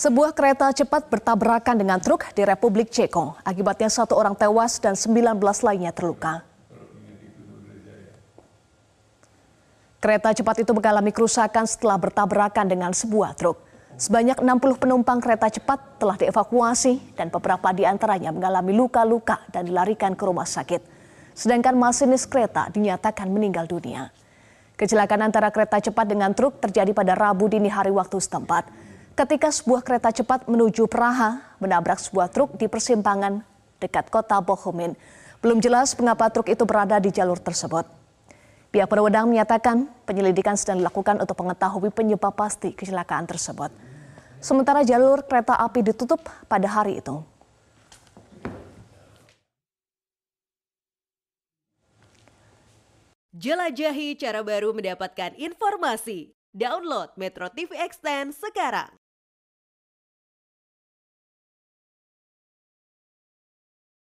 Sebuah kereta cepat bertabrakan dengan truk di Republik Ceko. Akibatnya satu orang tewas dan 19 lainnya terluka. Kereta cepat itu mengalami kerusakan setelah bertabrakan dengan sebuah truk. Sebanyak 60 penumpang kereta cepat telah dievakuasi dan beberapa di antaranya mengalami luka-luka dan dilarikan ke rumah sakit. Sedangkan masinis kereta dinyatakan meninggal dunia. Kecelakaan antara kereta cepat dengan truk terjadi pada Rabu dini hari waktu setempat ketika sebuah kereta cepat menuju Praha menabrak sebuah truk di persimpangan dekat kota Bohumin. Belum jelas mengapa truk itu berada di jalur tersebut. Pihak berwenang menyatakan penyelidikan sedang dilakukan untuk mengetahui penyebab pasti kecelakaan tersebut. Sementara jalur kereta api ditutup pada hari itu. Jelajahi cara baru mendapatkan informasi. Download Metro TV Extend sekarang.